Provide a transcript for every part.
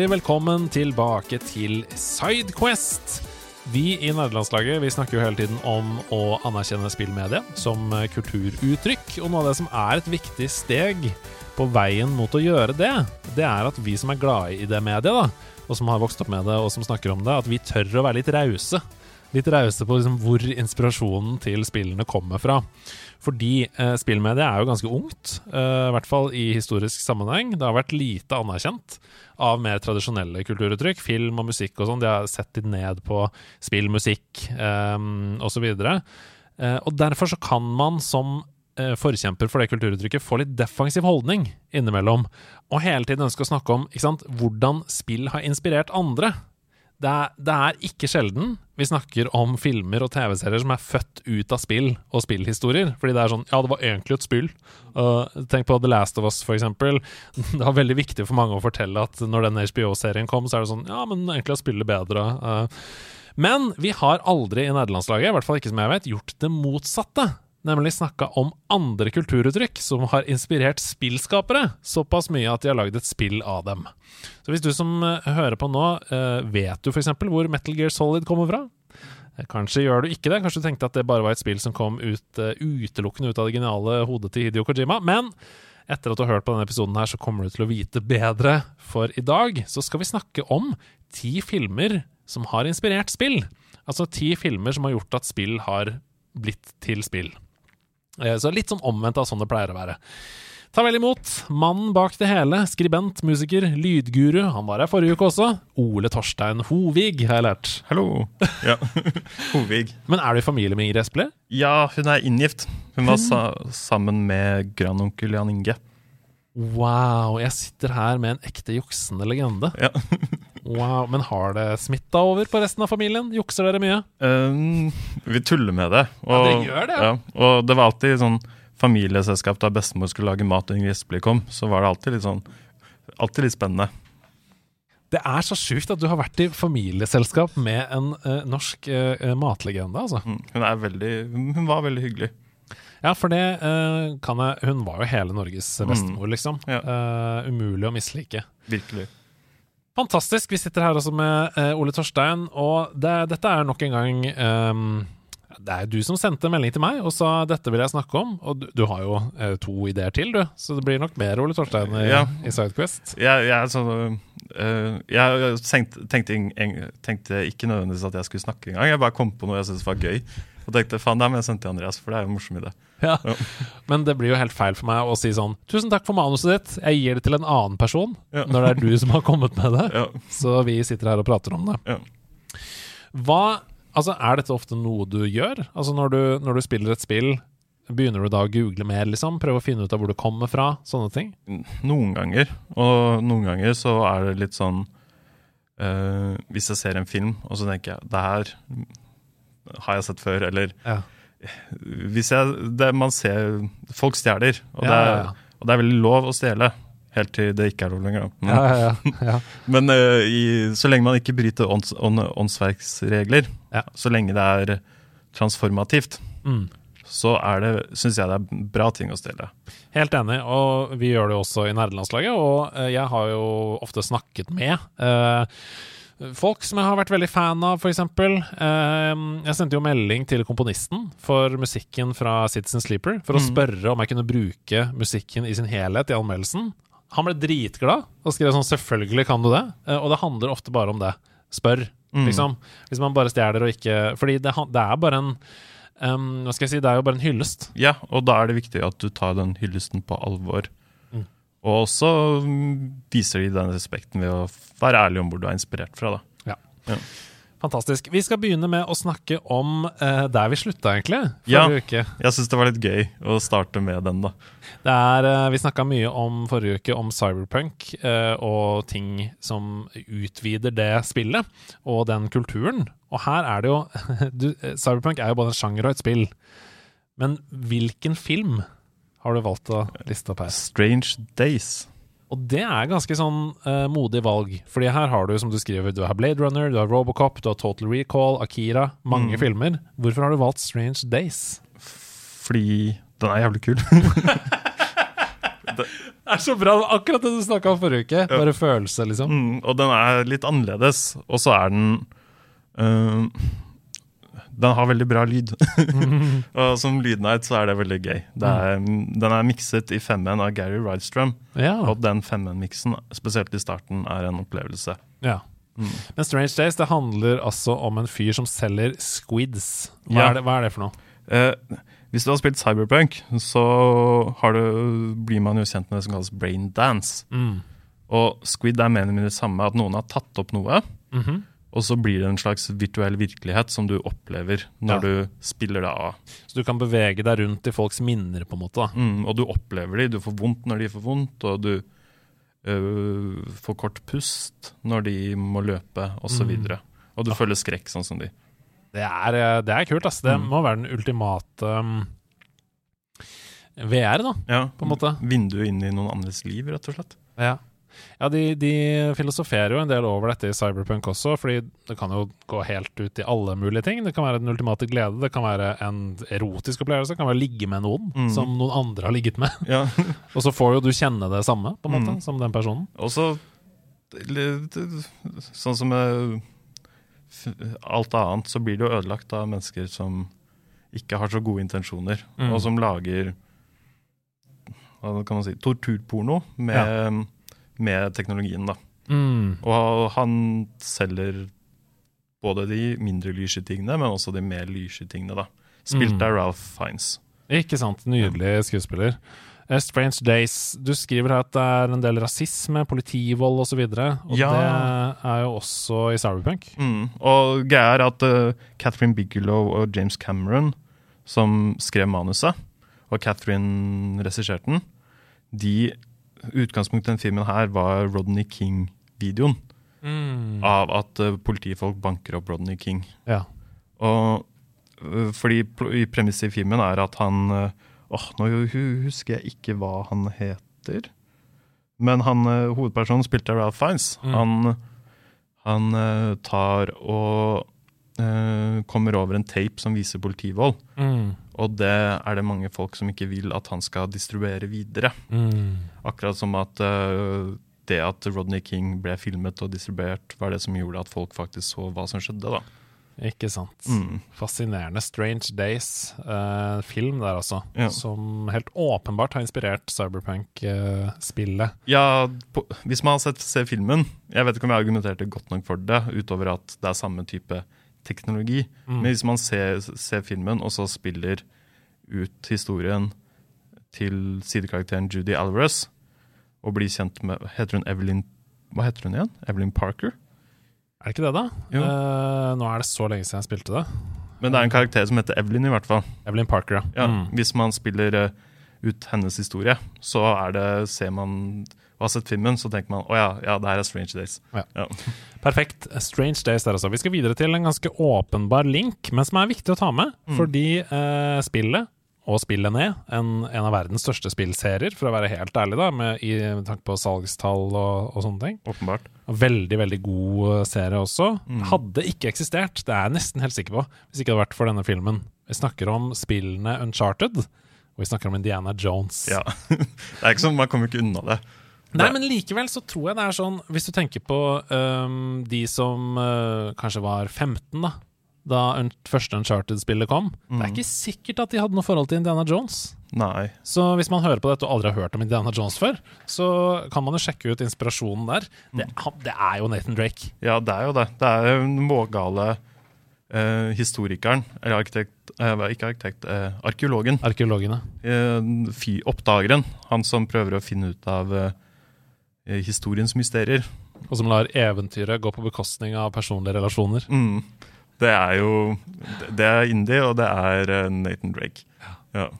Hjertelig velkommen tilbake til Sidequest. Vi i nederlandslaget vi snakker jo hele tiden om å anerkjenne spillmediet som kulturuttrykk. Og noe av det som er et viktig steg på veien mot å gjøre det, det er at vi som er glade i det mediet, da, og som har vokst opp med det og som snakker om det, at vi tør å være litt rause. Litt rause på liksom hvor inspirasjonen til spillene kommer fra. Fordi eh, spillmediet er jo ganske ungt, eh, i hvert fall i historisk sammenheng. Det har vært lite anerkjent av mer tradisjonelle kulturuttrykk. Film og musikk og sånn. De har sett litt ned på spill, musikk eh, osv. Eh, og derfor så kan man som eh, forkjemper for det kulturuttrykket få litt defensiv holdning innimellom. Og hele tiden ønske å snakke om sant, hvordan spill har inspirert andre. Det er, det er, ikke sjelden vi snakker om filmer og TV-serier som er født ut av spill og spillhistorier. Fordi det er sånn Ja, det var egentlig et spill. Uh, tenk på The Last of Us, for eksempel. Det var veldig viktig for mange å fortelle at når den HBO-serien kom, så er det sånn Ja, men egentlig er spillet bedre. Uh, men vi har aldri i nederlandslaget, i hvert fall ikke som jeg vet, gjort det motsatte nemlig snakka om andre kulturuttrykk som har inspirert spillskapere såpass mye at de har lagd et spill av dem. Så hvis du som uh, hører på nå, uh, vet du f.eks. hvor Metal Gear Solid kommer fra? Uh, kanskje gjør du ikke det. Kanskje du tenkte at det bare var et spill som kom ut utelukkende ut av det geniale hodet til Hidio Kojima. Men etter at du har hørt på denne episoden, her, så kommer du til å vite bedre. For i dag så skal vi snakke om ti filmer som har inspirert spill. Altså ti filmer som har gjort at spill har blitt til spill. Så litt sånn omvendt av sånn det pleier å være. Ta vel imot mannen bak det hele, skribent, musiker, lydguru. Han var her forrige uke også. Ole Torstein Hovig, har jeg lært. Hallo. Ja, Hovig. Men er du i familie med Ingrid Espelid? Ja, hun er inngift. Hun var sa sammen med grandonkel Jan Inge. Wow. Jeg sitter her med en ekte juksende legende. Ja. wow, Men har det smitta over på resten av familien? Jukser dere mye? Um, vi tuller med det. Og, ja, dere gjør det? Ja. Og det var alltid sånn familieselskap da bestemor skulle lage mat og Ingrid Espelid kom. Så var det alltid litt sånn Alltid litt spennende. Det er så sjukt at du har vært i familieselskap med en uh, norsk uh, matlegende, altså. Mm, hun er veldig Hun var veldig hyggelig. Ja, for det uh, kan jeg Hun var jo hele Norges bestemor, mm. liksom. Ja. Uh, umulig å mislike. Virkelig. Fantastisk. Vi sitter her også med uh, Ole Torstein, og det, dette er nok en gang um, det er du som sendte en melding til meg og sa dette vil jeg snakke om. Og du, du har jo uh, to ideer til, du. Så det blir nok mer Ole Torstein i, ja. i Sidequest. Ja, jeg, så, uh, jeg tenkte, tenkte, ikke nødvendigvis at jeg skulle snakke engang. Jeg bare kom på noe jeg syntes var gøy. Og tenkte faen, det må jeg sende til Andreas, for det er jo en morsom idé. Ja. ja. Men det blir jo helt feil for meg å si sånn Tusen takk for manuset ditt, jeg gir det til en annen person. Ja. Når det er du som har kommet med det. Så vi sitter her og prater om det. Hva Altså, Er dette ofte noe du gjør? Altså, når du, når du spiller et spill, begynner du da å google mer, liksom? Prøve å finne ut av hvor du kommer fra? Sånne ting? Noen ganger. Og noen ganger så er det litt sånn uh, Hvis jeg ser en film, og så tenker jeg Det her har jeg sett før, eller ja. Hvis jeg det, Man ser Folk stjeler, og, ja, ja, og det er veldig lov å stjele. Helt til det ikke er lov lenger. Men, ja, ja, ja. men uh, i, så lenge man ikke bryter ånds, ånd, åndsverksregler, så lenge det er transformativt, mm. så er det, syns jeg det er bra ting å stjele. Helt enig, og vi gjør det også i nerdelandslaget. Og uh, jeg har jo ofte snakket med uh, Folk som jeg har vært veldig fan av, f.eks. Eh, jeg sendte jo melding til komponisten for musikken fra Citizen Sleeper for å mm. spørre om jeg kunne bruke musikken i sin helhet i anmeldelsen. Han ble dritglad og skrev sånn 'selvfølgelig kan du det'. Eh, og det handler ofte bare om det. Spør, mm. liksom. Hvis man bare stjeler og ikke Fordi det, det er bare en um, Hva skal jeg si, det er jo bare en hyllest. Ja, og da er det viktig at du tar den hyllesten på alvor. Mm. Og også viser de den respekten ved å være ærlig om hvor du er inspirert fra. da. Ja. ja. Fantastisk. Vi skal begynne med å snakke om uh, der vi slutta, egentlig. Ja, uke. jeg syns det var litt gøy å starte med den, da. Det er, uh, vi snakka mye om forrige uke om cyberpunk uh, og ting som utvider det spillet og den kulturen. Og her er det jo du, Cyberpunk er jo både en sjanger og et spill. Men hvilken film har du valgt å liste opp her? Strange Days. Og det er ganske sånn uh, modig valg. Fordi her har du, som du skriver, du har Blade Runner, du har Robocop, du har Total Recall, Akira. Mange mm. filmer. Hvorfor har du valgt Strange Days? Fordi den er jævlig kul. det er så bra. Akkurat det du snakka om forrige uke. Bare følelse, liksom. Mm, og den er litt annerledes. Og så er den uh, den har veldig bra lyd. og som lydnight så er det veldig gøy. Det er, den er mikset i 5-en av Gary Rydstrøm, Ja. Og den 5-en-miksen, spesielt i starten, er en opplevelse. Ja. Mm. Men Strange Days det handler altså om en fyr som selger squids. Hva, ja. er, det, hva er, det, for noe? Eh, hvis du har spilt Cyberpunk, så du, blir man jo kjent med det som kalles brain dance. Mm. Og squid er mer eller mindre det samme, at noen har tatt opp noe. Mm -hmm. Og så blir det en slags virtuell virkelighet som du opplever når ja. du spiller det av. Så du kan bevege deg rundt i folks minner, på en måte? Mm, og du opplever de, du får vondt når de får vondt, og du øh, får kort pust når de må løpe, osv. Og, så mm. og du ja. føler skrekk, sånn som de. Det er, øh, det er kult, ass. Det mm. må være den ultimate um, VR, da, ja. på en måte. Vinduet inn i noen andres liv, rett og slett. Ja. Ja, de, de, filosoferer jo en del over dette i Cyberpunk også, fordi det kan jo gå helt ut i alle mulige ting. Det kan være den ultimate glede, det kan være en erotisk opplevelse, det kan være å ligge med noen mm. som noen andre har ligget med. Ja. og så får jo du kjenne det samme, på en måte, mm. som den personen. Og så Sånn som alt annet, så blir det jo ødelagt av mennesker som ikke har så gode intensjoner, mm. og som lager hva kan man si, torturporno med ja med teknologien. da. Mm. Og han selger både de mindre lyse tingene, men også de mer lyse tingene. da. Spilt mm. av Ralph Fiends. Ikke sant. Nydelig skuespiller. Uh, Strange Days. Du skriver her at det er en del rasisme, politivold osv. Og, så og ja. det er jo også i Cyberpunk. Mm. Og greia er at uh, Catherine Bigelow og James Cameron, som skrev manuset, og Catherine regisserte den, de utgangspunktet i denne filmen her var Rodney King-videoen. Mm. Av at uh, politifolk banker opp Rodney King. Ja. Og uh, fordi i premisset i filmen er at han uh, åh, Nå husker jeg ikke hva han heter. Men han, hovedpersonen spilte Ralph Fiends. Mm. Han, han tar og kommer over en tape som viser politivold. Mm. Og det er det mange folk som ikke vil at han skal distribuere videre. Mm. Akkurat som at uh, det at Rodney King ble filmet og distribuert, var det som gjorde at folk faktisk så hva som skjedde. da. Ikke sant. Mm. Fascinerende. 'Strange Days', eh, film der altså, ja. som helt åpenbart har inspirert Cyberpunk-spillet. Eh, ja, på, hvis man har sett se filmen Jeg vet ikke om jeg argumenterte godt nok for det, utover at det er samme type teknologi. Mm. Men hvis man ser, ser, filmen, og så spiller ut historien til sidekarakteren Judy Alvarez, og blir kjent med Heter hun Evelyn Hva heter hun igjen? Evelyn Parker? Er det ikke det, da? Eh, nå er det så lenge siden jeg spilte det. Men det er en karakter som heter Evelyn, i hvert fall. Evelyn Parker, ja. ja mm. Hvis man spiller uh, ut hennes historie, så er det, ser man og har sett filmen, så tenker man å ja, ja, det her er Strange Days. Ja. Ja. Perfekt. Strange Days der, altså. Vi skal videre til en ganske åpenbar link, men som er viktig å ta med. Mm. Fordi eh, spillet og spillet ned, en, en, av verdens største spillserier, for å være helt ærlig, da, med, i tanke på salgstall og, og, sånne ting. Åpenbart. Veldig, veldig god eh, serie også. Mm. Hadde ikke eksistert, det er jeg nesten helt sikker på, hvis ikke det hadde vært for denne filmen. Vi snakker om spillene Uncharted, og vi snakker om Indiana Jones. Ja, det er ikke sånn, Man kommer ikke unna det. Nei, men likevel så tror jeg det er sånn Hvis du tenker på um, de som uh, kanskje var 15 da Da første Uncharted-spillet kom. Mm. Det er mm. ikke sikkert at de hadde noe forhold til Indiana Jones. Nei. Så hvis man hører på dette og aldri har hørt om Indiana Jones før, så kan man jo sjekke ut inspirasjonen der. Det, mm. det er jo Nathan Drake. Ja, det er jo det. Det er jo den vågale uh, historikeren, eller arkitekt uh, Ikke arkitekt, uh, arkeologen. Arkeologene. oppdageren. Han som prøver å finne ut av Eh, historiens mysterier. Og som lar eventyret gå på bekostning av personlige relasjoner. Mm. Det er jo Det er indie, og det er uh, Nathan Drake. Ja.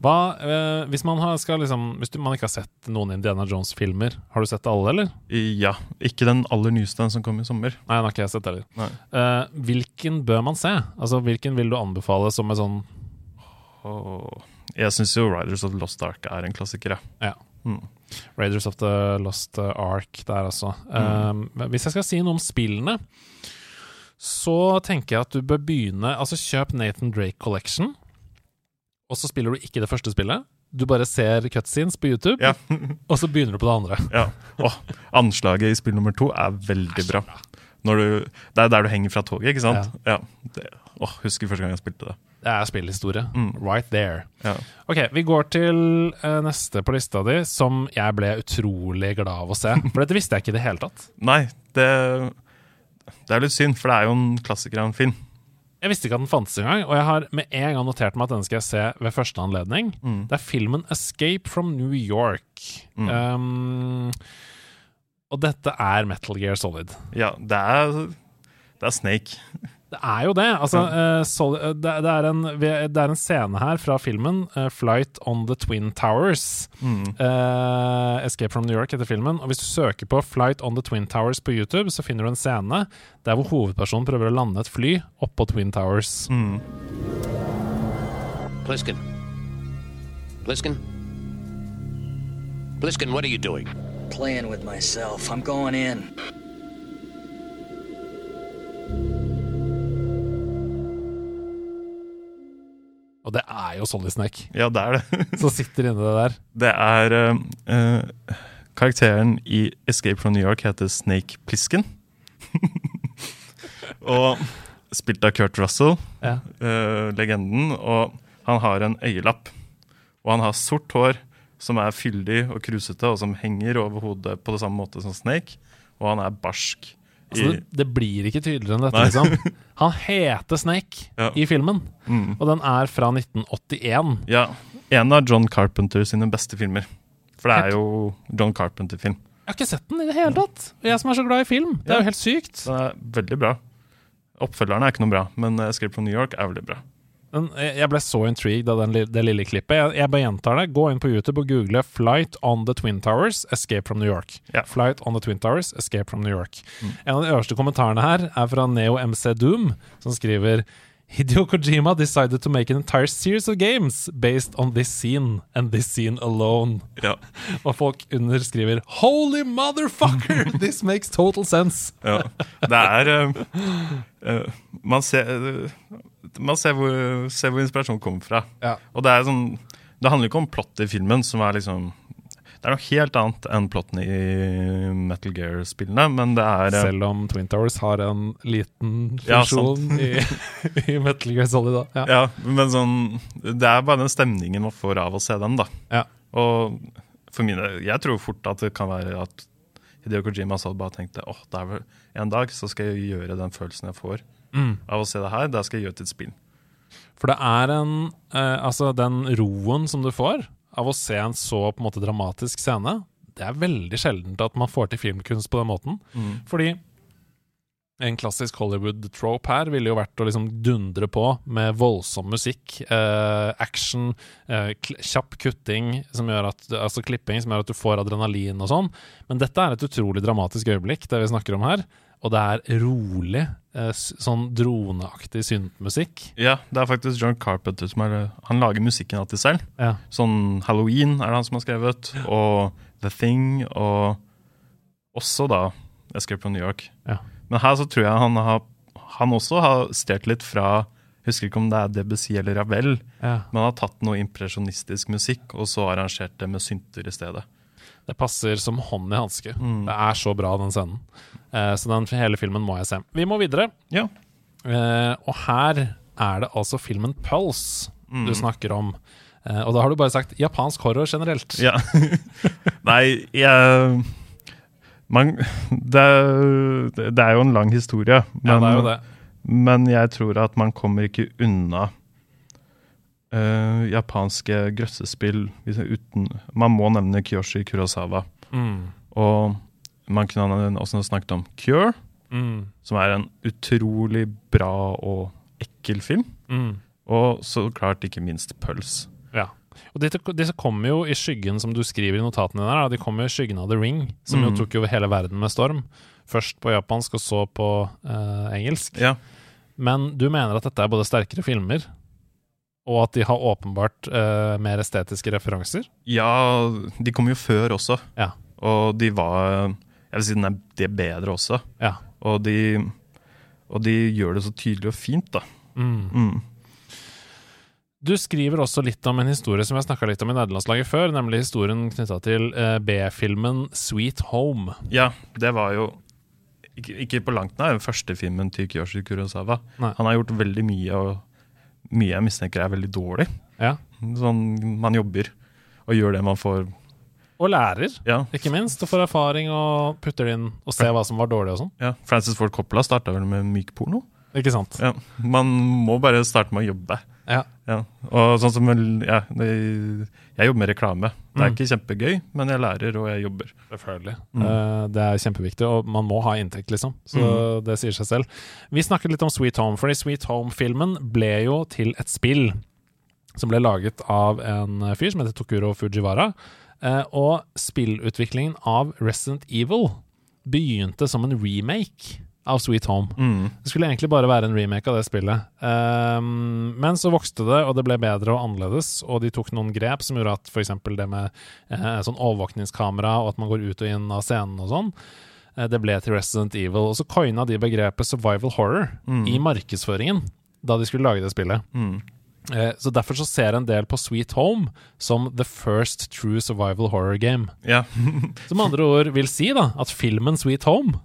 Hva, eh, hvis man har, skal liksom Hvis man ikke har sett noen Indiana Jones-filmer, har du sett alle, eller? Ja. Ikke den aller nyeste, den som kom i sommer. Nei, den har ikke jeg sett heller. Eh, hvilken bør man se? Altså, Hvilken vil du anbefale som en sånn oh. Jeg syns jo Riders of the Lost Ark er en klassiker, ja. Mm. Raiders of the Lost Ark der, altså. Mm. Um, hvis jeg skal si noe om spillene, så tenker jeg at du bør begynne Altså, kjøp Nathan Drake Collection, og så spiller du ikke det første spillet. Du bare ser cutscenes på YouTube, ja. og så begynner du på det andre. Ja. Åh, anslaget i spill nummer to er veldig bra. Du, det er der du henger fra toget, ikke sant? Ja. ja. Det, oh, husker første gang jeg spilte det. Det er spillhistorie. Mm. Right there. Ja. Ok, Vi går til uh, neste på lista di, som jeg ble utrolig glad av å se. For dette visste jeg ikke i det hele tatt. Nei, det, det er litt synd, for det er jo en klassiker av en film. Jeg visste ikke at den fantes engang, og jeg har med en gang notert meg at denne skal jeg se ved første anledning. Mm. Det er filmen 'Escape from New York'. Mm. Um, og dette er Metal Gear Solid. Ja, det er, det er Snake. Det er jo det. Altså, uh, sol, uh, det, det, er en, det, er en, scene her fra filmen uh, 'Flight on the Twin Towers'. Mm. 'Escape from New York' heter filmen. Og Hvis du søker på 'Flight on the Twin Towers' på YouTube, så finner du en scene der hvor hovedpersonen prøver å lande et fly oppå Twin Towers. Mm. Plisken. Plisken? Plisken, what are you doing? Playing with myself. I'm going in. Og det er jo Solid Snake. Ja, det er det. som sitter inni det der. Det er uh, Karakteren i Escape from New York heter Snake Plisken. og spilt av Kurt Russell, ja. uh, legenden. Og han har en øyelapp. Og han har sort hår som er fyldig og krusete, og som henger over hodet på det samme måte som Snake. Og han er barsk. Altså, det, det, blir ikke tydeligere enn dette, liksom. Han heter Snake ja. i filmen, mm. og den er fra 1981. Ja. En av John Carpenter sine beste filmer. For det er jo John Carpenter-film. Jeg har ikke sett den i det hele tatt. Jeg som er så glad i film. Det er jo helt sykt. Den er veldig bra. Oppfølgerne er ikke noe bra, men Escape from New York er veldig bra. Jeg ble så intrigued av den, det lille klippet. Jeg, jeg, bare gjentar det. Gå inn på YouTube og google 'Flight on the Twin Towers Escape from New York'. Yeah. Flight on the Twin Towers Escape from New York. Mm. En av de øverste kommentarene her er fra Neo MC Doom, som skriver Hideo Kojima decided to make an entire series of games based on this scene and this scene alone. Ja. Og folk underskriver 'Holy motherfucker! This makes total sense'. ja. Det er uh, uh, Man ser uh, man ser hvor, ser hvor inspirasjonen kommer fra. Ja. Og det er sånn Det handler ikke om plottet i filmen, som er liksom det er noe helt annet enn plottene i Metal Gear-spillene, men det er eh, Selv om Twin Towers har en liten funksjon ja, i, i, Metal Gear Solid, da. Ja. ja. men sånn Det er bare den stemningen man får av å se den, da. Ja. Og for mine Jeg tror fort at det kan være at Hideo Kojima bare tenkte åh, det er vel en dag så skal jeg gjøre den følelsen jeg får mm. av å se det her. Da skal jeg gjøre til et spill. For det er en eh, Altså, den roen som du får av å se en så på en måte dramatisk scene, det er veldig sjeldent at man får til filmkunst på den måten. Mm. Fordi en klassisk Hollywood-trope her ville jo vært å liksom dundre på med voldsom musikk, eh, action, eh, kjapp kutting, som gjør at, altså klipping som gjør at du får adrenalin og sånn. Men dette er et utrolig dramatisk øyeblikk, det vi snakker om her og det er rolig, eh, sånn droneaktig syntmusikk. Ja, det er faktisk John Carpenter som er Han lager musikken alltid selv. Ja. Sånn Halloween er det han som har skrevet, og The Thing, og også da Escape from New York. Ja. Men her så tror jeg han, har, han også har stjålet litt fra Husker ikke om det er Debussy eller Ravel, ja. men han har tatt noe impresjonistisk musikk og så arrangert det med synter i stedet. Det passer som hånd i hanske. Mm. Det er så bra, den scenen. Uh, så den hele filmen må jeg se. Vi må videre. Ja. Uh, og her er det altså filmen Pulse mm. du snakker om. Uh, og da har du bare sagt japansk horror generelt. Ja. Nei, jeg man, det, det, er jo en lang historie. Men, ja, men jeg tror at man kommer ikke unna uh, japanske grøssespill uten Man må nevne Kyoshi Kurosawa. Mm. Og man kunne også snakket om Cure, Mm. som er en utrolig bra og ekkel film. Mm. Og så klart ikke minst Pøls. Ja. Og disse, disse kommer jo i skyggen, som du skriver i notatene. Da. De kommer i skyggen av The Ring, som jo Mm. tok jo hele verden med storm. Først på japansk, og så på uh, engelsk. Ja. Men du mener at dette er både sterkere filmer, og at de har åpenbart uh, mer estetiske referanser? ja, de kom jo før også. Ja. Og de var Jeg vil si den er, de er bedre også. Ja. Og de, og de gjør det så tydelig og fint, da. Mm. Mm. Du skriver også litt om en historie som jeg snakka litt om i nederlandslaget før, nemlig historien knytta til uh, B-filmen Sweet Home. Ja, det var jo ikke, ikke på langt nær den første filmen til Kyoshi Kurosawa. Nei. Han har gjort veldig mye, og mye jeg mistenker er veldig dårlig. Ja. Sånn, man jobber og gjør det man får. Og lærer, Ja, ikke minst, og får erfaring og putter det inn og ser hva som var dårlig og sånn. ja. Francis Ford Coppola starta vel med mykporno. Ikke sant? Ja. Man må bare starte med å jobbe. Ja. Ja. Og sånn som ja, Jeg jobber med reklame. Det er Mm. ikke kjempegøy, men jeg lærer og jeg jobber. Selvfølgelig. Mm. Uh, det er kjempeviktig, og man må ha inntekt, liksom. Så det sier seg selv. Vi snakket litt om Sweet Home, fordi Sweet Home-filmen ble jo til et spill som ble laget av en fyr som heter Tokuro Fujiwara. Uh, og spillutviklingen av Resident Evil begynte som en remake av Sweet Home. Mm. Det skulle egentlig bare være en remake av det spillet. Um, men så vokste det, og det ble bedre og annerledes, og de tok noen grep som gjorde at f.eks. det med eh, sånn overvåkningskamera, og at man går ut og inn av scenen og sånn, eh, det ble til Resident Evil. Og så coina de begrepet survival horror Mm. i markedsføringen da de skulle lage det spillet. Mm. Eh, så derfor så ser en del på Sweet Home som the first true survival horror game. Ja. Som andre ord vil si da at filmen Sweet Home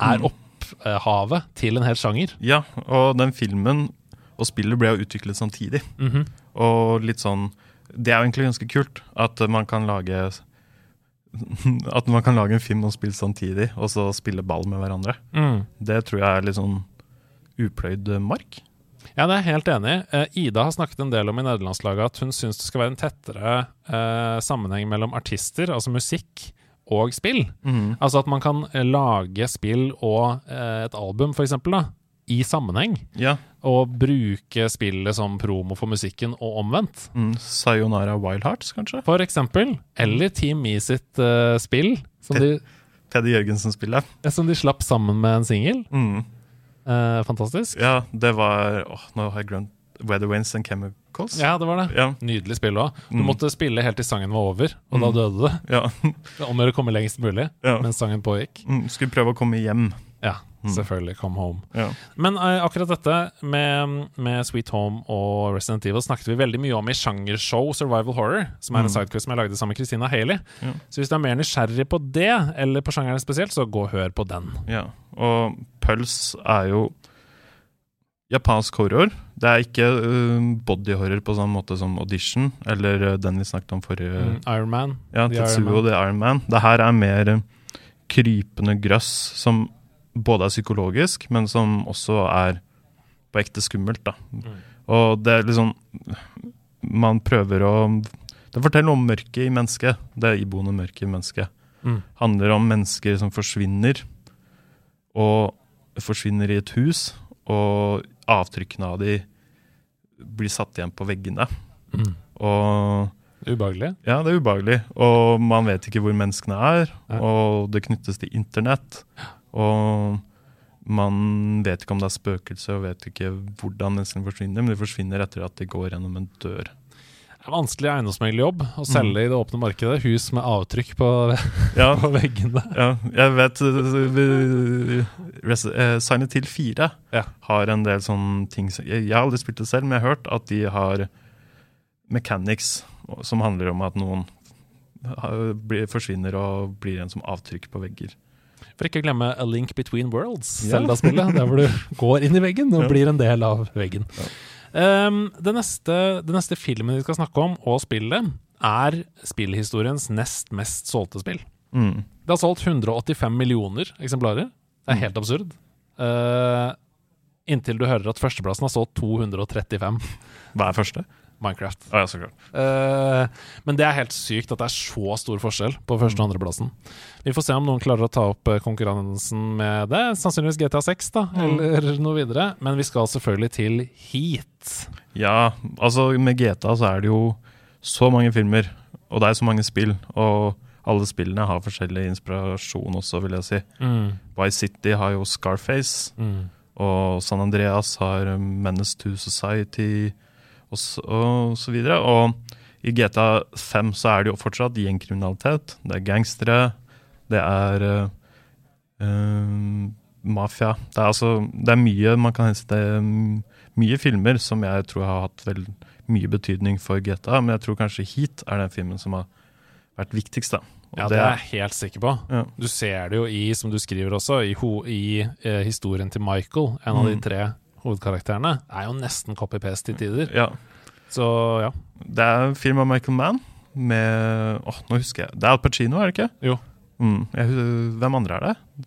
er Mm. Opphavet til en hel sjanger. ja, og den filmen og spillet ble jo utviklet samtidig. Mhm. Og litt sånn Det er jo egentlig ganske kult at man kan lage At man kan lage en film og spille samtidig, og så spille ball med hverandre. Mm. Det tror jeg er litt sånn upløyd mark. Ja, det er jeg helt enig i. Eh, Ida har snakket en del om i nederlandslaget at hun syns det skal være en tettere eh, sammenheng mellom artister, altså musikk, og spill. Altså at man kan eh, lage spill og eh, et album, for eksempel, da, i sammenheng. Ja. Og bruke spillet som promo for musikken, og omvendt. Mm. Sayonara Wild Hearts, kanskje? For eksempel. Eller Team Me sitt uh, spill, som de, Peder Jørgensen-spillet. som de slapp sammen med en singel. Mm. Uh, fantastisk. Ja, det var åh, Nå har jeg glemt Weather Winds and Chemicals. Ja, det var det. Ja. Nydelig spill òg. Du Mm. måtte spille helt til sangen var over, og da Mm. døde du. ja. Om å komme lengst mulig ja. mens sangen pågikk. Mm. Skulle prøve å komme hjem. Ja, Mm. selvfølgelig. Come home. Ja. Men uh, akkurat dette med, med Sweet Home og Resident Evil snakket vi veldig mye om i sjangershow Survival Horror, som er en Mm. sidequiz som jeg lagde sammen med Christina Haley. Ja. Så hvis du er mer nysgjerrig på det, eller på sjangeren spesielt, så gå og hør på den. Ja, og Pøls er jo japansk horror. Det er ikke uh, bodyhorror på samme måte som Audition, eller uh, den vi snakket om forrige Mm, Iron Man. Ja, The Iron Tetsuo Man. The Iron Man. Det her er mer uh, krypende grøss som både er psykologisk, men som også er på ekte skummelt, da. Mm. Og det er liksom Man prøver å Det forteller om mørket i mennesket. Det iboende mørket i mennesket Mm. handler om mennesker som forsvinner, og forsvinner i et hus, og avtrykkene av de blir satt igjen på veggene. Mm. Og Ubehagelig. ja, det er ubehagelig, og man vet ikke hvor menneskene er, Ja. og det knyttes til internett, og man vet ikke om det er spøkelse, og vet ikke hvordan menneskene forsvinner, men de forsvinner etter at de går gjennom en dør. Vanskelig eiendomsmeglerjobb å selge i det åpne markedet hus med avtrykk på, Ja, på veggene. ja jeg vet uh, eh, Silent Hill 4 Ja. har en del sånne ting Jeg har aldri spilt det selv, men jeg har hørt at de har mechanics som handler om at noen blir, forsvinner og blir en som avtrykk på vegger. For ikke å glemme A Link Between Worlds, Ja. Zelda-spillet. Der hvor du går inn i veggen og Ja. blir en del av veggen. Ja. Um, det, neste, det neste filmen vi skal snakke om, og spillet, er spillhistoriens nest mest solgte spill. Mm. Det har solgt 185 millioner eksemplarer. Det er Mm. helt absurd. Uh, inntil du hører at førsteplassen har solgt 235. Hva er første? Minecraft. Ah, ja, så klart. Uh, men det er helt sykt at det er så stor forskjell på første- og andreplassen. Vi får se om noen klarer å ta opp eh, konkurransen med det. Sannsynligvis GTA 6, da, mm. eller noe videre. Men vi skal selvfølgelig til Heat. Ja, altså med GTA så er det jo så mange filmer, og det er så mange spill. Og alle spillene har forskjellig inspirasjon også, vil jeg si. Mm. Vice City har jo Scarface. Mm. Og San Andreas har Menace to Society og så, og så videre. Og i GTA 5 så er det jo fortsatt gjengkriminalitet. Det er gangstere, det er uh, mafia. Det er altså Det er mye man kan hente mye filmer som jeg tror har hatt vel mye betydning for GTA, men jeg tror kanskje Heat er den filmen som har vært viktigst. da. ja, det er jeg helt sikker på. Ja. Du ser det jo i, som du skriver også, i, ho, i eh, historien til Michael, en av de mm. tre hovedkarakterene. Er jo nesten copy-paste til tider. Ja. Så ja. Det er en film av Michael Mann med Åh, oh, nå husker jeg. Det er Al Pacino, er det ikke? Jo. Mm, jeg, hvem andre er det?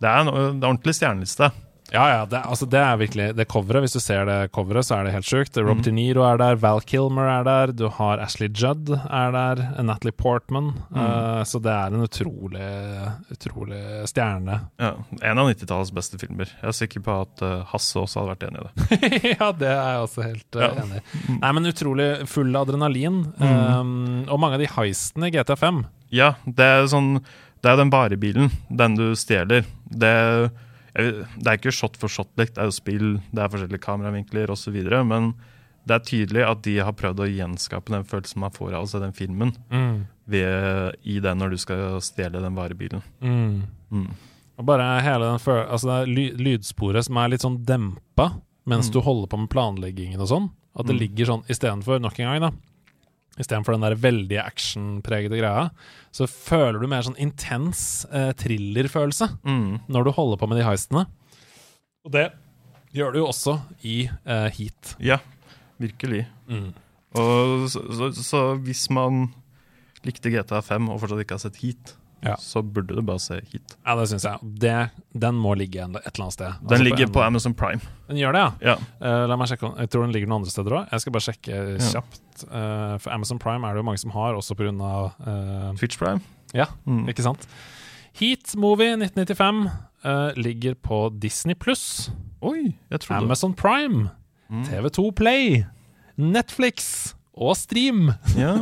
Det er en, det er ordentlig stjerneliste. Ja, ja. Det, altså, det er virkelig det coveret. Hvis du ser det coveret, så er det helt sjukt. Rob mm. De Niro er der, Val Kilmer er der, du har Ashley Judd er der, Natalie Portman. Mm. Uh, så det er en utrolig, utrolig stjerne. Ja, En av 90-tallets beste filmer. Jeg er sikker på at uh, Hasse også hadde vært enig i det. ja, det er jeg også helt uh, ja. enig i. Nei, men utrolig full av adrenalin. Mm. Um, og mange av de heistene i GTA5. Ja, det er sånn Det er den varebilen, den du stjeler. Det er det er ikke shot for shot-lekt, det er jo spill, det er forskjellige kameravinkler osv. Men det er tydelig at de har prøvd å gjenskape den følelsen man får av å se den filmen, mm. ved, i det når du skal stjele den varebilen. Mm. Mm. Og bare hele den altså det lydsporet som er litt sånn dempa mens mm. du holder på med planleggingen og sånn. At det mm. ligger sånn istedenfor, nok en gang, da Istedenfor den der veldige actionpregede greia, så føler du mer sånn intens eh, thrillerfølelse mm. når du holder på med de heistene. Og det gjør du jo også i eh, Heat. Ja, virkelig. Mm. Og så, så, så, hvis man likte GTA 5 og fortsatt ikke har sett Heat, ja. så burde du bare se hit. Ja, det syns jeg. Det, den må ligge et eller annet sted. Den altså ligger på, på, Amazon Prime. Den gjør det, ja? ja. Uh, la meg sjekke Jeg tror den ligger noen andre steder òg. Jeg skal bare sjekke kjapt. Uh, for Amazon Prime er det jo mange som har, også pga. Uh, eh, Twitch Prime. Ja, mm. ikke sant. Heat Movie 1995 uh, ligger på Disney pluss. Amazon Prime, mm. TV2 Play, Netflix og Stream. Ja,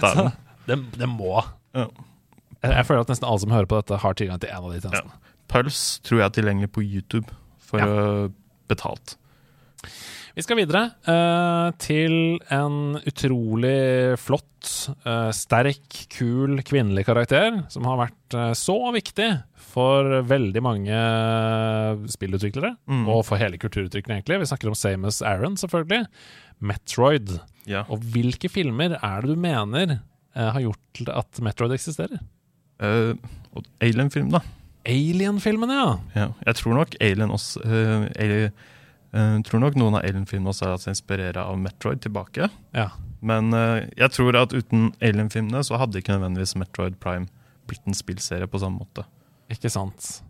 det, det må. Ja. Jeg, føler at nesten alle som hører på dette, har tilgang til en av de tjenestene. Ja. Puls tror jeg er tilgjengelig på YouTube for ja. betalt. Vi skal videre uh, til en utrolig flott, uh, sterk, kul kvinnelig karakter som har vært uh, så viktig for veldig mange spillutviklere, mm. og for hele kulturutviklingen, egentlig. Vi snakker om Samus Aron, selvfølgelig. Metroid. Ja. Og hvilke filmer er det du mener har gjort at Metroid eksisterer? Uh, Alien-film, da. Alien-filmene, ja. ja. Jeg tror nok Alien også uh, Alien, uh, tror nok noen av Alien-filmene også er seg av Metroid tilbake. Ja. Men uh, jeg tror at uten Alien-filmene så hadde ikke nødvendigvis Metroid Prime blitt en spillserie på samme måte. Ikke sant.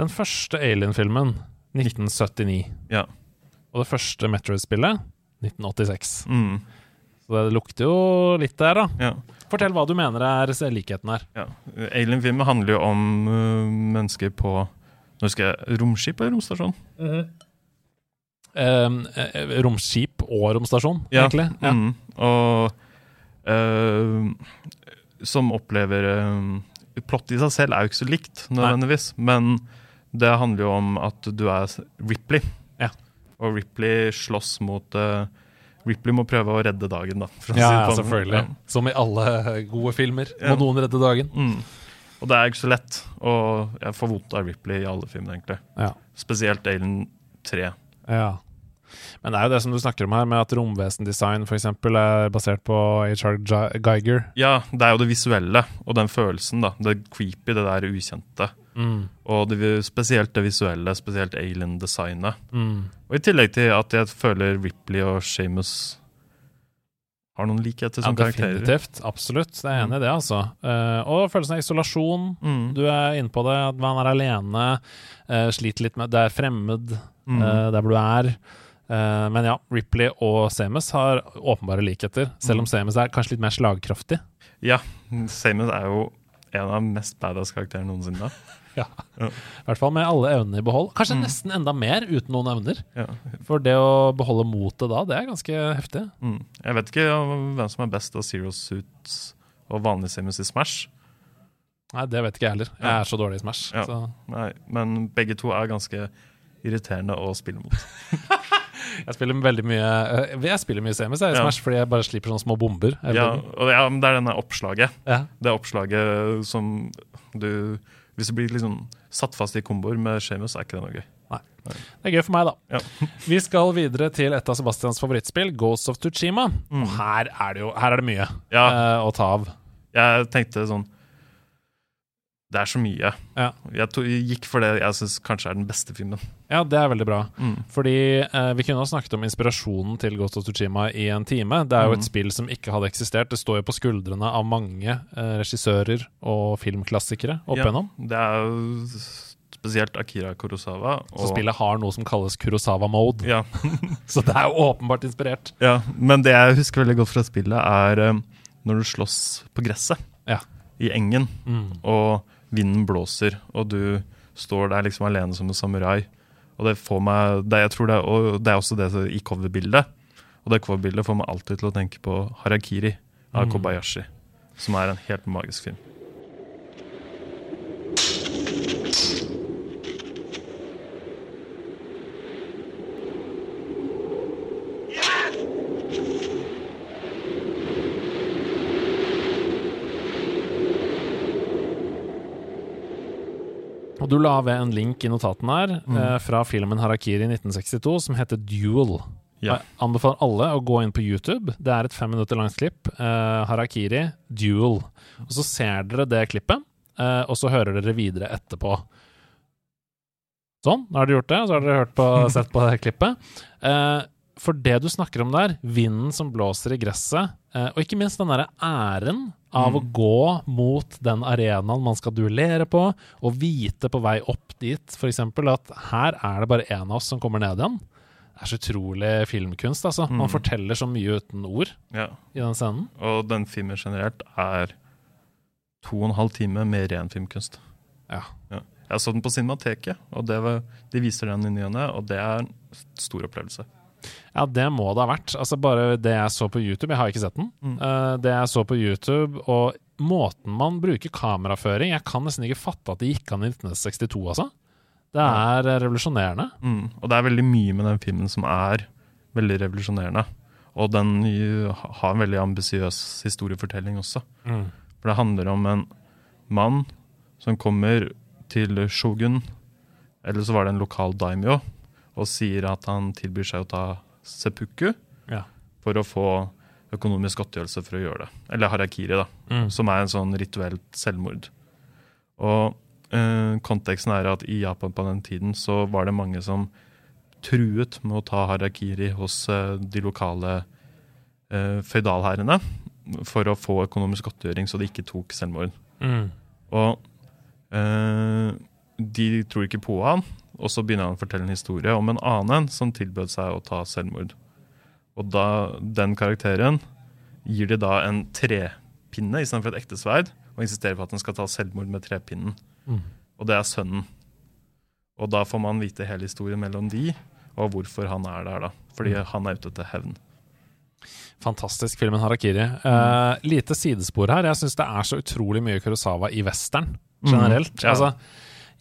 Den første Alien-filmen, 1979. Ja. Og det første Metroid-spillet, 1986. Mm. Så det lukter jo litt der, da. Ja. Fortell hva du mener er likheten her. Ja. Alien-filmen handler jo om uh, mennesker på Nå husker jeg romskip eller romstasjon? Mm -hmm. uh, romskip og romstasjon, ja. egentlig. Ja. Mm, og uh, som opplever Plottet i seg selv er jo ikke så likt, nødvendigvis. Nei. Men det handler jo om at du er Ripley. Ja. Og Ripley slåss mot uh, Ripley må prøve å redde dagen, da. ja, ja, selvfølgelig. Ja. Som i alle gode filmer må noen redde dagen. Mm. Og det er ikke så lett. Og jeg får vondt av Ripley i alle filmene, egentlig. Ja. Spesielt Alien 3. Ja. Men det er jo det som du snakker om her, med at romvesendesign f.eks. er basert på HR Geiger. Ja, det er jo det visuelle og den følelsen, da. Det creepy, det der ukjente. Mm. Og det, spesielt det visuelle, spesielt alien-designet. Mm. Og i tillegg til at jeg føler Ripley og Shamus har noen likheter som ja, karakterer. Definitivt. Absolutt. Jeg er enig i det, altså. Uh, og følelsen av isolasjon. Mm. Du er inne på det. At man er alene. Uh, sliter litt med Det er fremmed mm. uh, der hvor du er. Uh, men ja, Ripley og Samus har åpenbare likheter, selv om mm. Samus er kanskje litt mer slagkraftig. Ja, Samus er jo en av de mest badass karakterene noensinne. ja. I hvert fall med alle evnene i behold. Kanskje mm. nesten enda mer uten noen evner. Ja. For det å beholde motet da, det er ganske heftig. Mm. Jeg vet ikke hvem som er best av Zero Suits og vanlig Samus i Smash. Nei, det vet ikke jeg heller. Jeg er så dårlig i Smash. Ja. Nei, men begge to er ganske irriterende å spille mot. jeg spiller veldig mye eh, Jeg spiller mye Samus i Smash fordi jeg bare slipper sånne små bomber. Ja, og det er, det er denne oppslaget. Ja. Det oppslaget som du Hvis du blir liksom satt fast i komboer med Shamus, er ikke det noe gøy. Nei. Det er gøy for meg, da. Ja. Vi skal videre til et av Sebastians favorittspill, Ghost of Tuchima. Mm. Og her er det jo her er det mye ja. uh, å ta av. Jeg tenkte sånn det er så mye. Ja. Jeg, to, gikk for det jeg syns kanskje er den beste filmen. Ja, det er veldig bra. Mm. Fordi eh, vi kunne ha snakket om inspirasjonen til Ghost of Tsushima i en time. Det er jo mm. et spill som ikke hadde eksistert. Det står jo på skuldrene av mange eh, regissører og filmklassikere opp igjennom. Ja, det er jo spesielt Akira Kurosawa. Så spillet har noe som kalles Kurosawa-mode. Ja. så det er jo åpenbart inspirert. Ja, Men det jeg husker veldig godt fra spillet, er um, når du slåss på gresset ja. i engen. Mm. Og vinden blåser, og du står der liksom alene som en samurai. Og det får meg det, jeg tror det, og det er også det i coverbildet. Og det coverbildet får meg alltid til å tenke på Harakiri av mm. Kobayashi, som er en helt magisk film. Og du la ved en link i notaten her mm. eh, fra filmen Harakiri 1962 som heter Duel. Ja. Jeg anbefaler alle å gå inn på YouTube. Det er et fem minutter langt klipp. Eh, Harakiri Duel. Og så ser dere det klippet, eh, og så hører dere videre etterpå. Sånn, nå har dere gjort det, og så har dere på, sett på det klippet. Eh, for det du snakker om der, vinden som blåser i gresset, eh, og ikke minst den derre æren av mm. å gå mot den arenaen man skal duellere på, og vite på vei opp dit f.eks. at her er det bare én av oss som kommer ned igjen. Det er så utrolig filmkunst. altså. Man mm. forteller så mye uten ord ja. i den scenen. Og den filmen generelt er to og en halv time med ren filmkunst. Ja. ja. Jeg så den på Cinemateket, og det var, de viser den i ny og ne, og det er en stor opplevelse. Ja, det må det ha vært. Altså Bare det jeg så på YouTube, jeg har ikke sett den. Mm. Uh, det jeg så på YouTube, og måten man bruker kameraføring Jeg kan nesten ikke fatte at det gikk an i 1962, altså. Det er ja. revolusjonerende. Mm. Og det er veldig mye med den filmen som er veldig revolusjonerende. Og den har en veldig ambisiøs historiefortelling også. Mm. For det handler om en mann som kommer til shogun, eller så var det en lokal daimyo, og sier at han tilbyr seg å ta seppuku ja. for å få økonomisk godtgjørelse for å gjøre det. Eller harakiri, da, mm. som er en sånn rituelt selvmord. Og eh, konteksten er at i Japan på den tiden så var det mange som truet med å ta harakiri hos eh, de lokale eh, føydalherrene for å få økonomisk godtgjøring, så de ikke tok selvmord. Mm. Og eh, de tror ikke på han, og så begynner han å fortelle en historie om en annen som tilbød seg å ta selvmord. Og da, den karakteren gir de da en trepinne istedenfor et ekte sverd, og insisterer på at han skal ta selvmord med trepinnen. Mm. Og det er sønnen. Og da får man vite hele historien mellom de, og hvorfor han er der. da. Fordi mm. han er ute etter hevn. Fantastisk filmen Harakiri. Uh, lite sidespor her. Jeg syns det er så utrolig mye Kurosawa i western generelt. Mm, ja. Altså,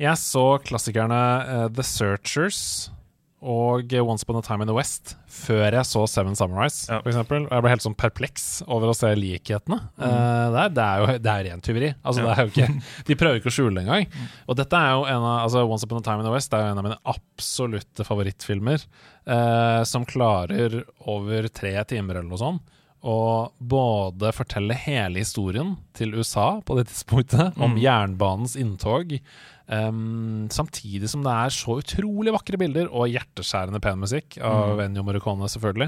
jeg så klassikerne uh, The Searchers og Once Upon a Time in the West før jeg så Seven Summarize, ja. f.eks. Og jeg ble helt sånn perpleks over å se likhetene. Mm. Uh, der, det er jo det er rent tyveri. Altså, ja. det er ikke, de prøver ikke å skjule det engang. Mm. Og dette er jo en av altså, Once Upon a Time in the West er jo en av mine absolutte favorittfilmer. Uh, som klarer over tre timer eller noe sånt å både fortelle hele historien til USA på det tidspunktet, om mm. jernbanens inntog, Um, samtidig som det er så utrolig vakre bilder og hjerteskjærende pen musikk av mm. Ennio Morricone, selvfølgelig.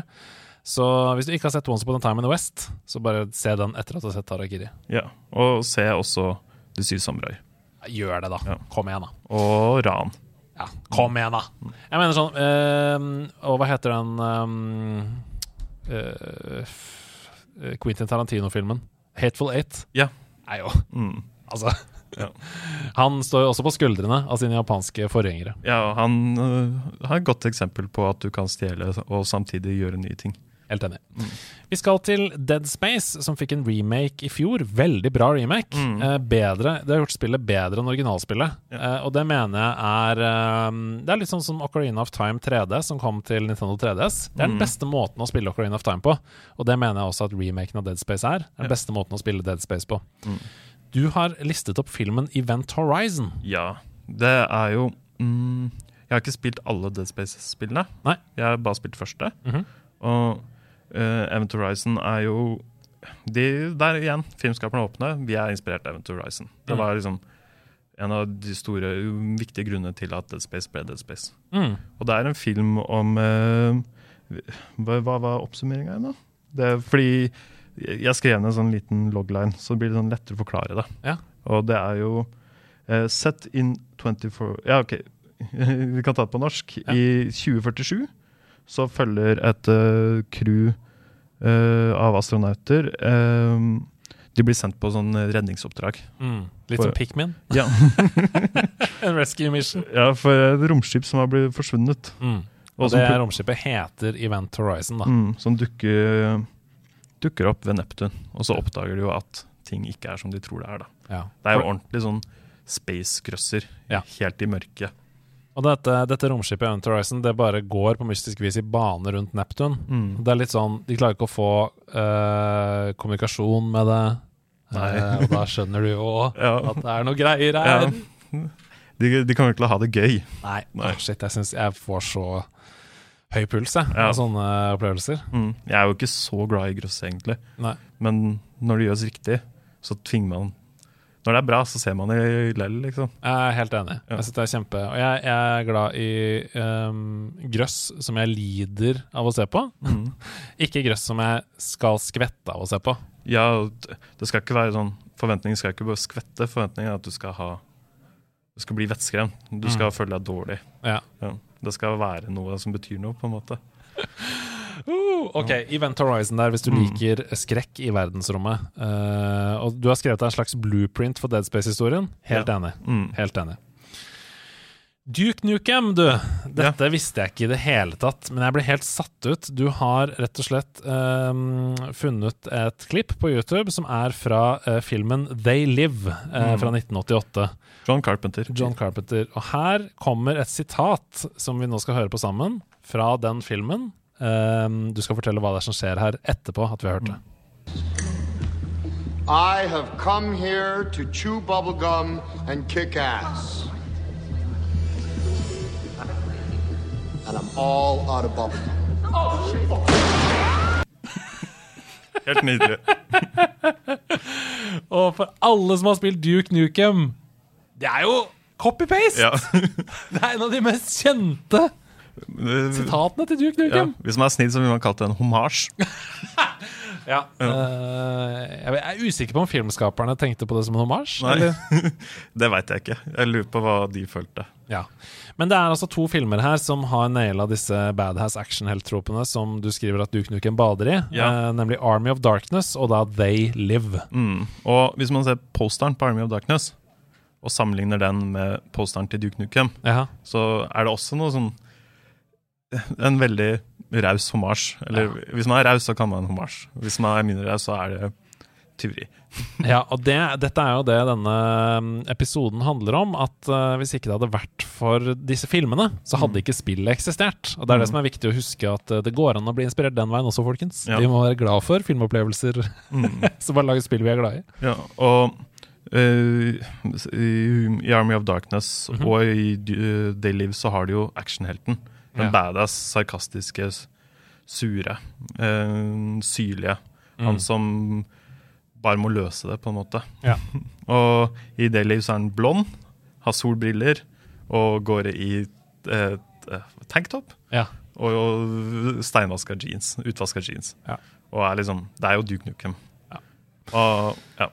Så hvis du ikke har sett Once Upon a Time in the West, så bare se den etter at du har sett Tarakiri. Ja, og se også De syv samurai. Gjør det, da. Ja. Kom igjen, da. Og Ran. Ja, kom igjen, da! Jeg mener sånn uh, Og hva heter den uh, Quentin Tarantino-filmen? Hateful Eight? Ja. Nei jo. Mm. Altså Ja. Han står jo også på skuldrene av sine japanske forgjengere. Ja, han uh, har et godt eksempel på at du kan stjele og samtidig gjøre nye ting. Helt enig. Mm. Vi skal til Dead Space, som fikk en remake i fjor. Veldig bra remake. Mm. Eh, bedre, Det har gjort spillet bedre enn originalspillet. Ja. Eh, og det mener jeg er eh, Det er litt sånn som Ocarina of Time 3D, som kom til Nintendo 3DS. Det er den mm. beste måten å spille Ocarina of Time på. Og det mener jeg også at remaken av Dead Space er. Den ja. beste måten å spille Dead Space på. Mm. Du har listet opp filmen Event Horizon. Ja. Det er jo mm, Jeg har ikke spilt alle Dead Space-spillene. Nei. Jeg har bare spilt første. -hmm. Og Uh, Event Horizon er jo de, Der igjen, filmskaperne åpne. Vi er inspirert av Event Horizon. Det mm. var liksom en av de store, viktige grunnene til at Dead Space ble Dead Space. Mm. Og det er en film om uh, Hva var oppsummeringa igjen, da? Det er fordi jeg skrev ned en sånn liten logline, så blir det sånn lettere å forklare det. Ja. Og det er jo uh, Set in 24 Ja, OK, vi kan ta det på norsk. Ja. I 2047 så følger et uh, crew uh, av astronauter um, De blir sendt på sånn redningsoppdrag. Mm. Litt for, som Pikmin? Ja. en rescue mission? Ja, for et romskip som har blitt forsvunnet. Mm. Og, og det romskipet heter Event Horizon, da. Mm, som dukker, dukker, opp ved Neptun. Og så oppdager de jo at ting ikke er som de tror det er. da. Ja. Det er jo ordentlig sånn space-grøsser ja. helt i mørket. Og dette, dette romskipet Event Horizon det bare går på mystisk vis i bane rundt Neptun. Mm. Det er litt sånn, De klarer ikke å få øh, kommunikasjon med det. Uh, og da skjønner du jo ja. at det er noe greier her. Ja. De, de kommer til å ha det gøy. Nei, Nei. Shit, jeg syns jeg får så høy puls jeg, ja. av sånne opplevelser. Mm. Jeg er jo ikke så glad i grøss, egentlig. Nei. Men når det gjøres riktig, så tvinger man når det er bra, så ser man det lell, liksom. Jeg er helt enig. Ja. Jeg synes det er kjempe Og jeg, jeg er glad i um, grøss som jeg lider av å se på. Mm. ikke grøss som jeg skal skvette av å se på. Ja, det skal ikke være sånn Forventningen skal ikke bare skvette, forventningen er at du skal ha Du skal bli vettskremt. Du skal mm. føle deg dårlig. Ja. Ja. Det skal være noe som betyr noe, på en måte. Uh, ok, Event Horizon der, hvis du mm. liker skrekk i verdensrommet. Uh, og du har skrevet deg en slags blueprint for Dead Space-historien. Helt ja. enig. Mm. Helt enig. Duke Nukem, du. Dette ja. visste jeg ikke i det hele tatt, men jeg ble helt satt ut. Du har rett og slett um, funnet et klipp på YouTube som er fra uh, filmen They Live uh, mm. fra 1988. John Carpenter. John Carpenter. Og her kommer et sitat som vi nå skal høre på sammen, fra den filmen. Um, du skal fortelle hva det er som skjer her etterpå at vi har hørt det. I have come here to chew bubblegum and kick ass. All out of bubblegum. Helt nydelig. Og for alle som har spilt Duke Nukem Det er jo copy-paste! Ja. det er en av de mest kjente Sitatene til Duke Nukem. Ja, hvis man er snill, så vil man kalle det en homasj. Ja. Uh, jeg er usikker på om filmskaperne tenkte på det som en homasj. det veit jeg ikke. Jeg lurer på hva de følte. Ja. Men det er altså to filmer her som har naila disse badass action-helttropene som du skriver at Duke Nukem bader i, ja. uh, nemlig Army of Darkness og da They Live. Mm. Og hvis man ser posteren på Army of Darkness og sammenligner den med posteren til Duke Nukem, ja. så er det også noe sånn en veldig raus hommage. Eller ja. hvis man er raus, så kan man homasj. Hvis man er mindre raus, så er det tyveri. ja, og det, dette er jo det denne um, episoden handler om. At uh, hvis ikke det hadde vært for disse filmene, så hadde mm. ikke spillet eksistert. Og det er mm. det som er viktig å huske, at uh, det går an å bli inspirert den veien også, folkens. Ja. Vi må være glad for filmopplevelser mm. som bare lager spill vi er glad i. Ja, og uh, i Army of Darkness -hmm. og i uh, Day Live så har de jo actionhelten. Den ja. badass, sarkastiske, sure, øh, syrlige. Mm. Han som bare må løse det, på en måte. Ja. og i Daily så er han blond, har solbriller og går i eh, tanktop. Ja. Og, og steinvaska jeans. Utvaska jeans. Ja. Og er liksom Det er jo Duke Nukem. Ja. Og ja.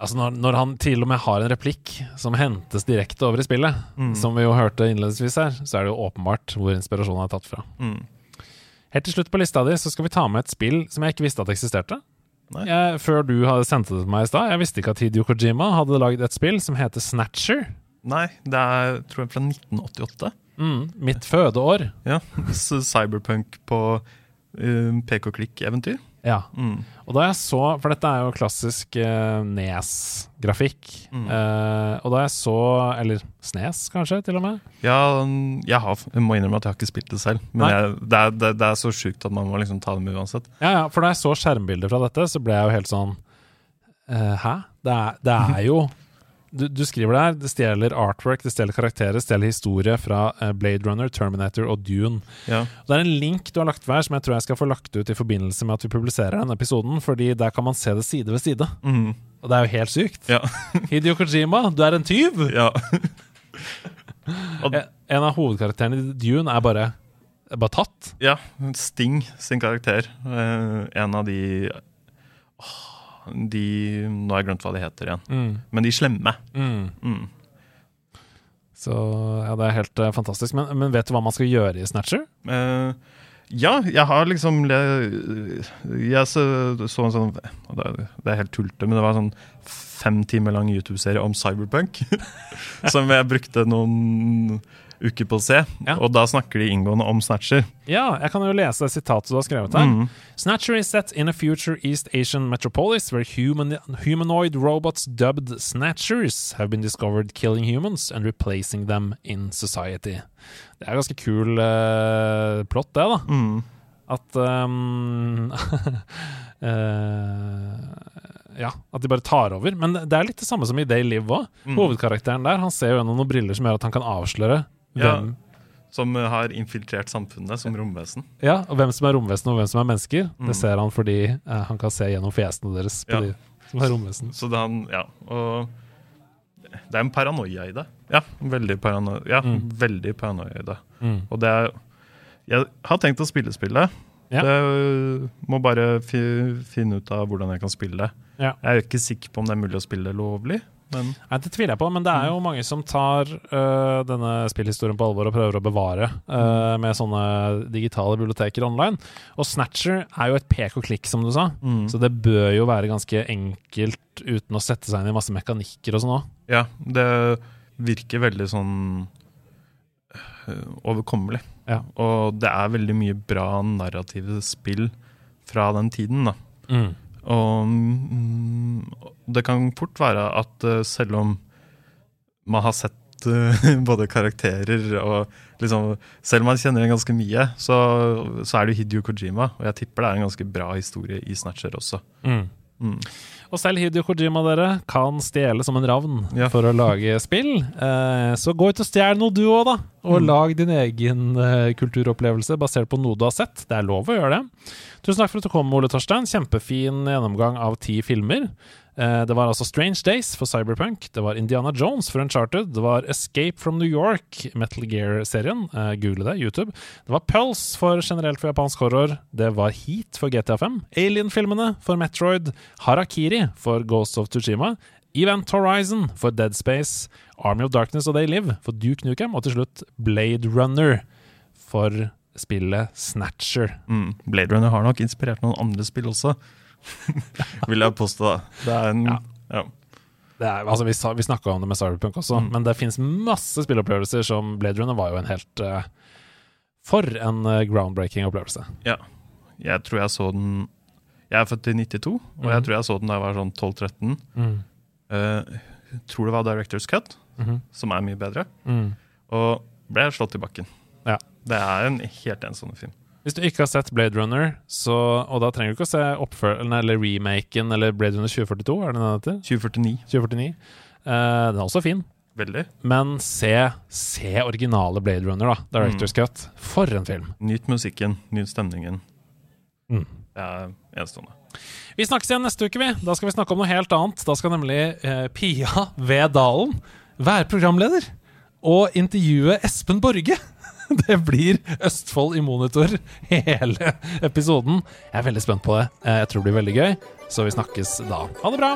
Altså når, når, han til og med har en replikk som hentes direkte over i spillet, mm. som vi jo hørte innledningsvis her, så er det jo åpenbart hvor inspirasjonen er tatt fra. Mm. Helt til slutt på lista di så skal vi ta med et spill som jeg ikke visste at eksisterte. Jeg, før du hadde sendt det til meg i stad. Jeg visste ikke at Hidio Kojima hadde lagd et spill som heter Snatcher. Nei, det er tror jeg fra 1988. Mm, mitt fødeår. Ja, Cyberpunk på uh, pek-og-klikk-eventyr. Ja. Mm. Og da jeg så For dette er jo klassisk uh, Nes-grafikk. Mm. Uh, og da jeg så Eller Snes, kanskje, til og med? Ja, jeg, har, jeg må innrømme at jeg har ikke spilt det selv. Men jeg, det, er, det, det, er, så sjukt at man må liksom ta det med uansett. Ja, ja, for da jeg så skjermbilder fra dette, så ble jeg jo helt sånn uh, Hæ? Det er, det er jo du, du, skriver der det stjeler artwork, det stjeler karakterer, det stjeler historie fra uh, Blade Runner, Terminator og Dune. Ja. Og det er en link du har lagt hver som jeg tror jeg skal få lagt ut i forbindelse med at vi publiserer denne episoden, fordi der kan man se det side ved side. Mm. Og det er jo helt sykt. Ja. Hidio Kojima, du er en tyv! Ja. en av hovedkarakterene i Dune er bare, bare tatt. Ja. Sting sin karakter. Uh, en av de oh de Nå har jeg glemt hva de heter igjen. Mm. Men de slemme. Mm. Mm. Så ja, det er helt uh, fantastisk. Men, men, vet du hva man skal gjøre i Snatcher? Uh, ja, jeg har liksom Jeg så, så en sånn Det er helt tullete, men det var en sånn fem timer lang YouTube-serie om cyberpunk. som jeg brukte noen uker på å se. Ja. Og da snakker de inngående om Snatcher. Ja, jeg kan jo lese det sitatet du har skrevet her. Mm. Snatcher is set in a future East Asian metropolis where human, humanoid robots dubbed Snatchers have been discovered killing humans and replacing them in society. Det er ganske kul uh, plott, det, da. Mm. At um, uh, ja, at de bare tar over. Men det er litt det samme som i Day Live òg. Mm. Hovedkarakteren der Han ser jo gjennom noen briller som gjør at han kan avsløre hvem? Ja, som har infiltrert samfunnet som romvesen. Ja, og hvem som er romvesen og hvem som er mennesker, mm. det ser han fordi eh, han kan se gjennom fjesene deres på ja. de som er romvesen. Så det, han, ja, og det er en paranoia i det. Ja, veldig paranoia, ja, mm. veldig paranoia i det. Mm. Og det er Jeg har tenkt å spille spillet. Ja. Det må bare finne ut av hvordan jeg kan spille det. Ja. Jeg er ikke sikker på om det er mulig å spille det lovlig. Men Nei, Det tviler jeg på, men det er jo mm. mange som tar uh, denne spillhistorien på alvor og prøver å bevare uh, med sånne digitale biblioteker online. Og Snatcher er jo et pek og klikk, som du sa, mm. så det bør jo være ganske enkelt uten å sette seg inn i masse mekanikker og sånn òg. Ja, det virker veldig sånn uh, overkommelig. Ja. Og det er veldig mye bra narrative spill fra den tiden, da. Mm. Og mm, det kan fort være at uh, selv om man har sett uh, både karakterer og liksom Selv om man kjenner igjen ganske mye, så, så, er det Hidio Kojima. Og jeg tipper det er en ganske bra historie i Snatcher også. Mm. Mm. Og selv Hidio Kojima dere kan stjele som en ravn ja. for å lage spill. Eh, så gå ut og stjel noe du òg, da. Og mm. lag din egen eh, kulturopplevelse basert på noe du har sett. Det er lov å gjøre det. Tusen takk for at du kom, Ole Torstein. Kjempefin gjennomgang av ti filmer. Eh, det var altså Strange Days for Cyberpunk, det var Indiana Jones for Uncharted, det var Escape from New York, Metal Gear-serien, uh, google det, YouTube. Det var Pulse for generelt for japansk horror, det var Heat for GTA5, Alien-filmene for Metroid, Harakiri for Ghost of Tushima, Event Horizon for Dead Space, Army of Darkness og They Live for Duke Nukem, og til slutt Blade Runner for spillet Snatcher. Mm. Blade Runner har nok inspirert noen andre spill også. Vil jeg påstå. Det er en ja. ja. Er, altså vi, vi snakka om det med Cyberpunk også, mm. men det fins masse spilleopplevelser som Blade Runner var jo en helt uh, For en uh, groundbreaking opplevelse. Ja. Jeg tror jeg så den Jeg er født i 92, og mm. jeg tror jeg så den da jeg var sånn 12-13. Mm. Uh, tror det var Directors Cut, -hmm. som er mye bedre. Mm. Og ble slått i bakken. Ja. Det er en helt enestående film. Hvis du ikke har sett Blade Runner, så, og da trenger du ikke å se oppfølgen eller remaken eller Blade Runner 2042, er det den heter? 2049. 2049. Uh, den er også fin. Veldig. Men se, se originale Blade Runner, da. Directors mm. Cut. For en film. Nyt musikken, nyt stemningen. Mm. Det er enestående. Vi snakkes igjen neste uke, vi. Da skal vi snakke om noe helt annet. Da skal nemlig uh, Pia ved Dalen være programleder og intervjue Espen Borge. Det blir Østfold i monitor hele episoden. Jeg er veldig spent på det. Eh, jeg tror det blir veldig gøy, så vi snakkes da. Ha det bra!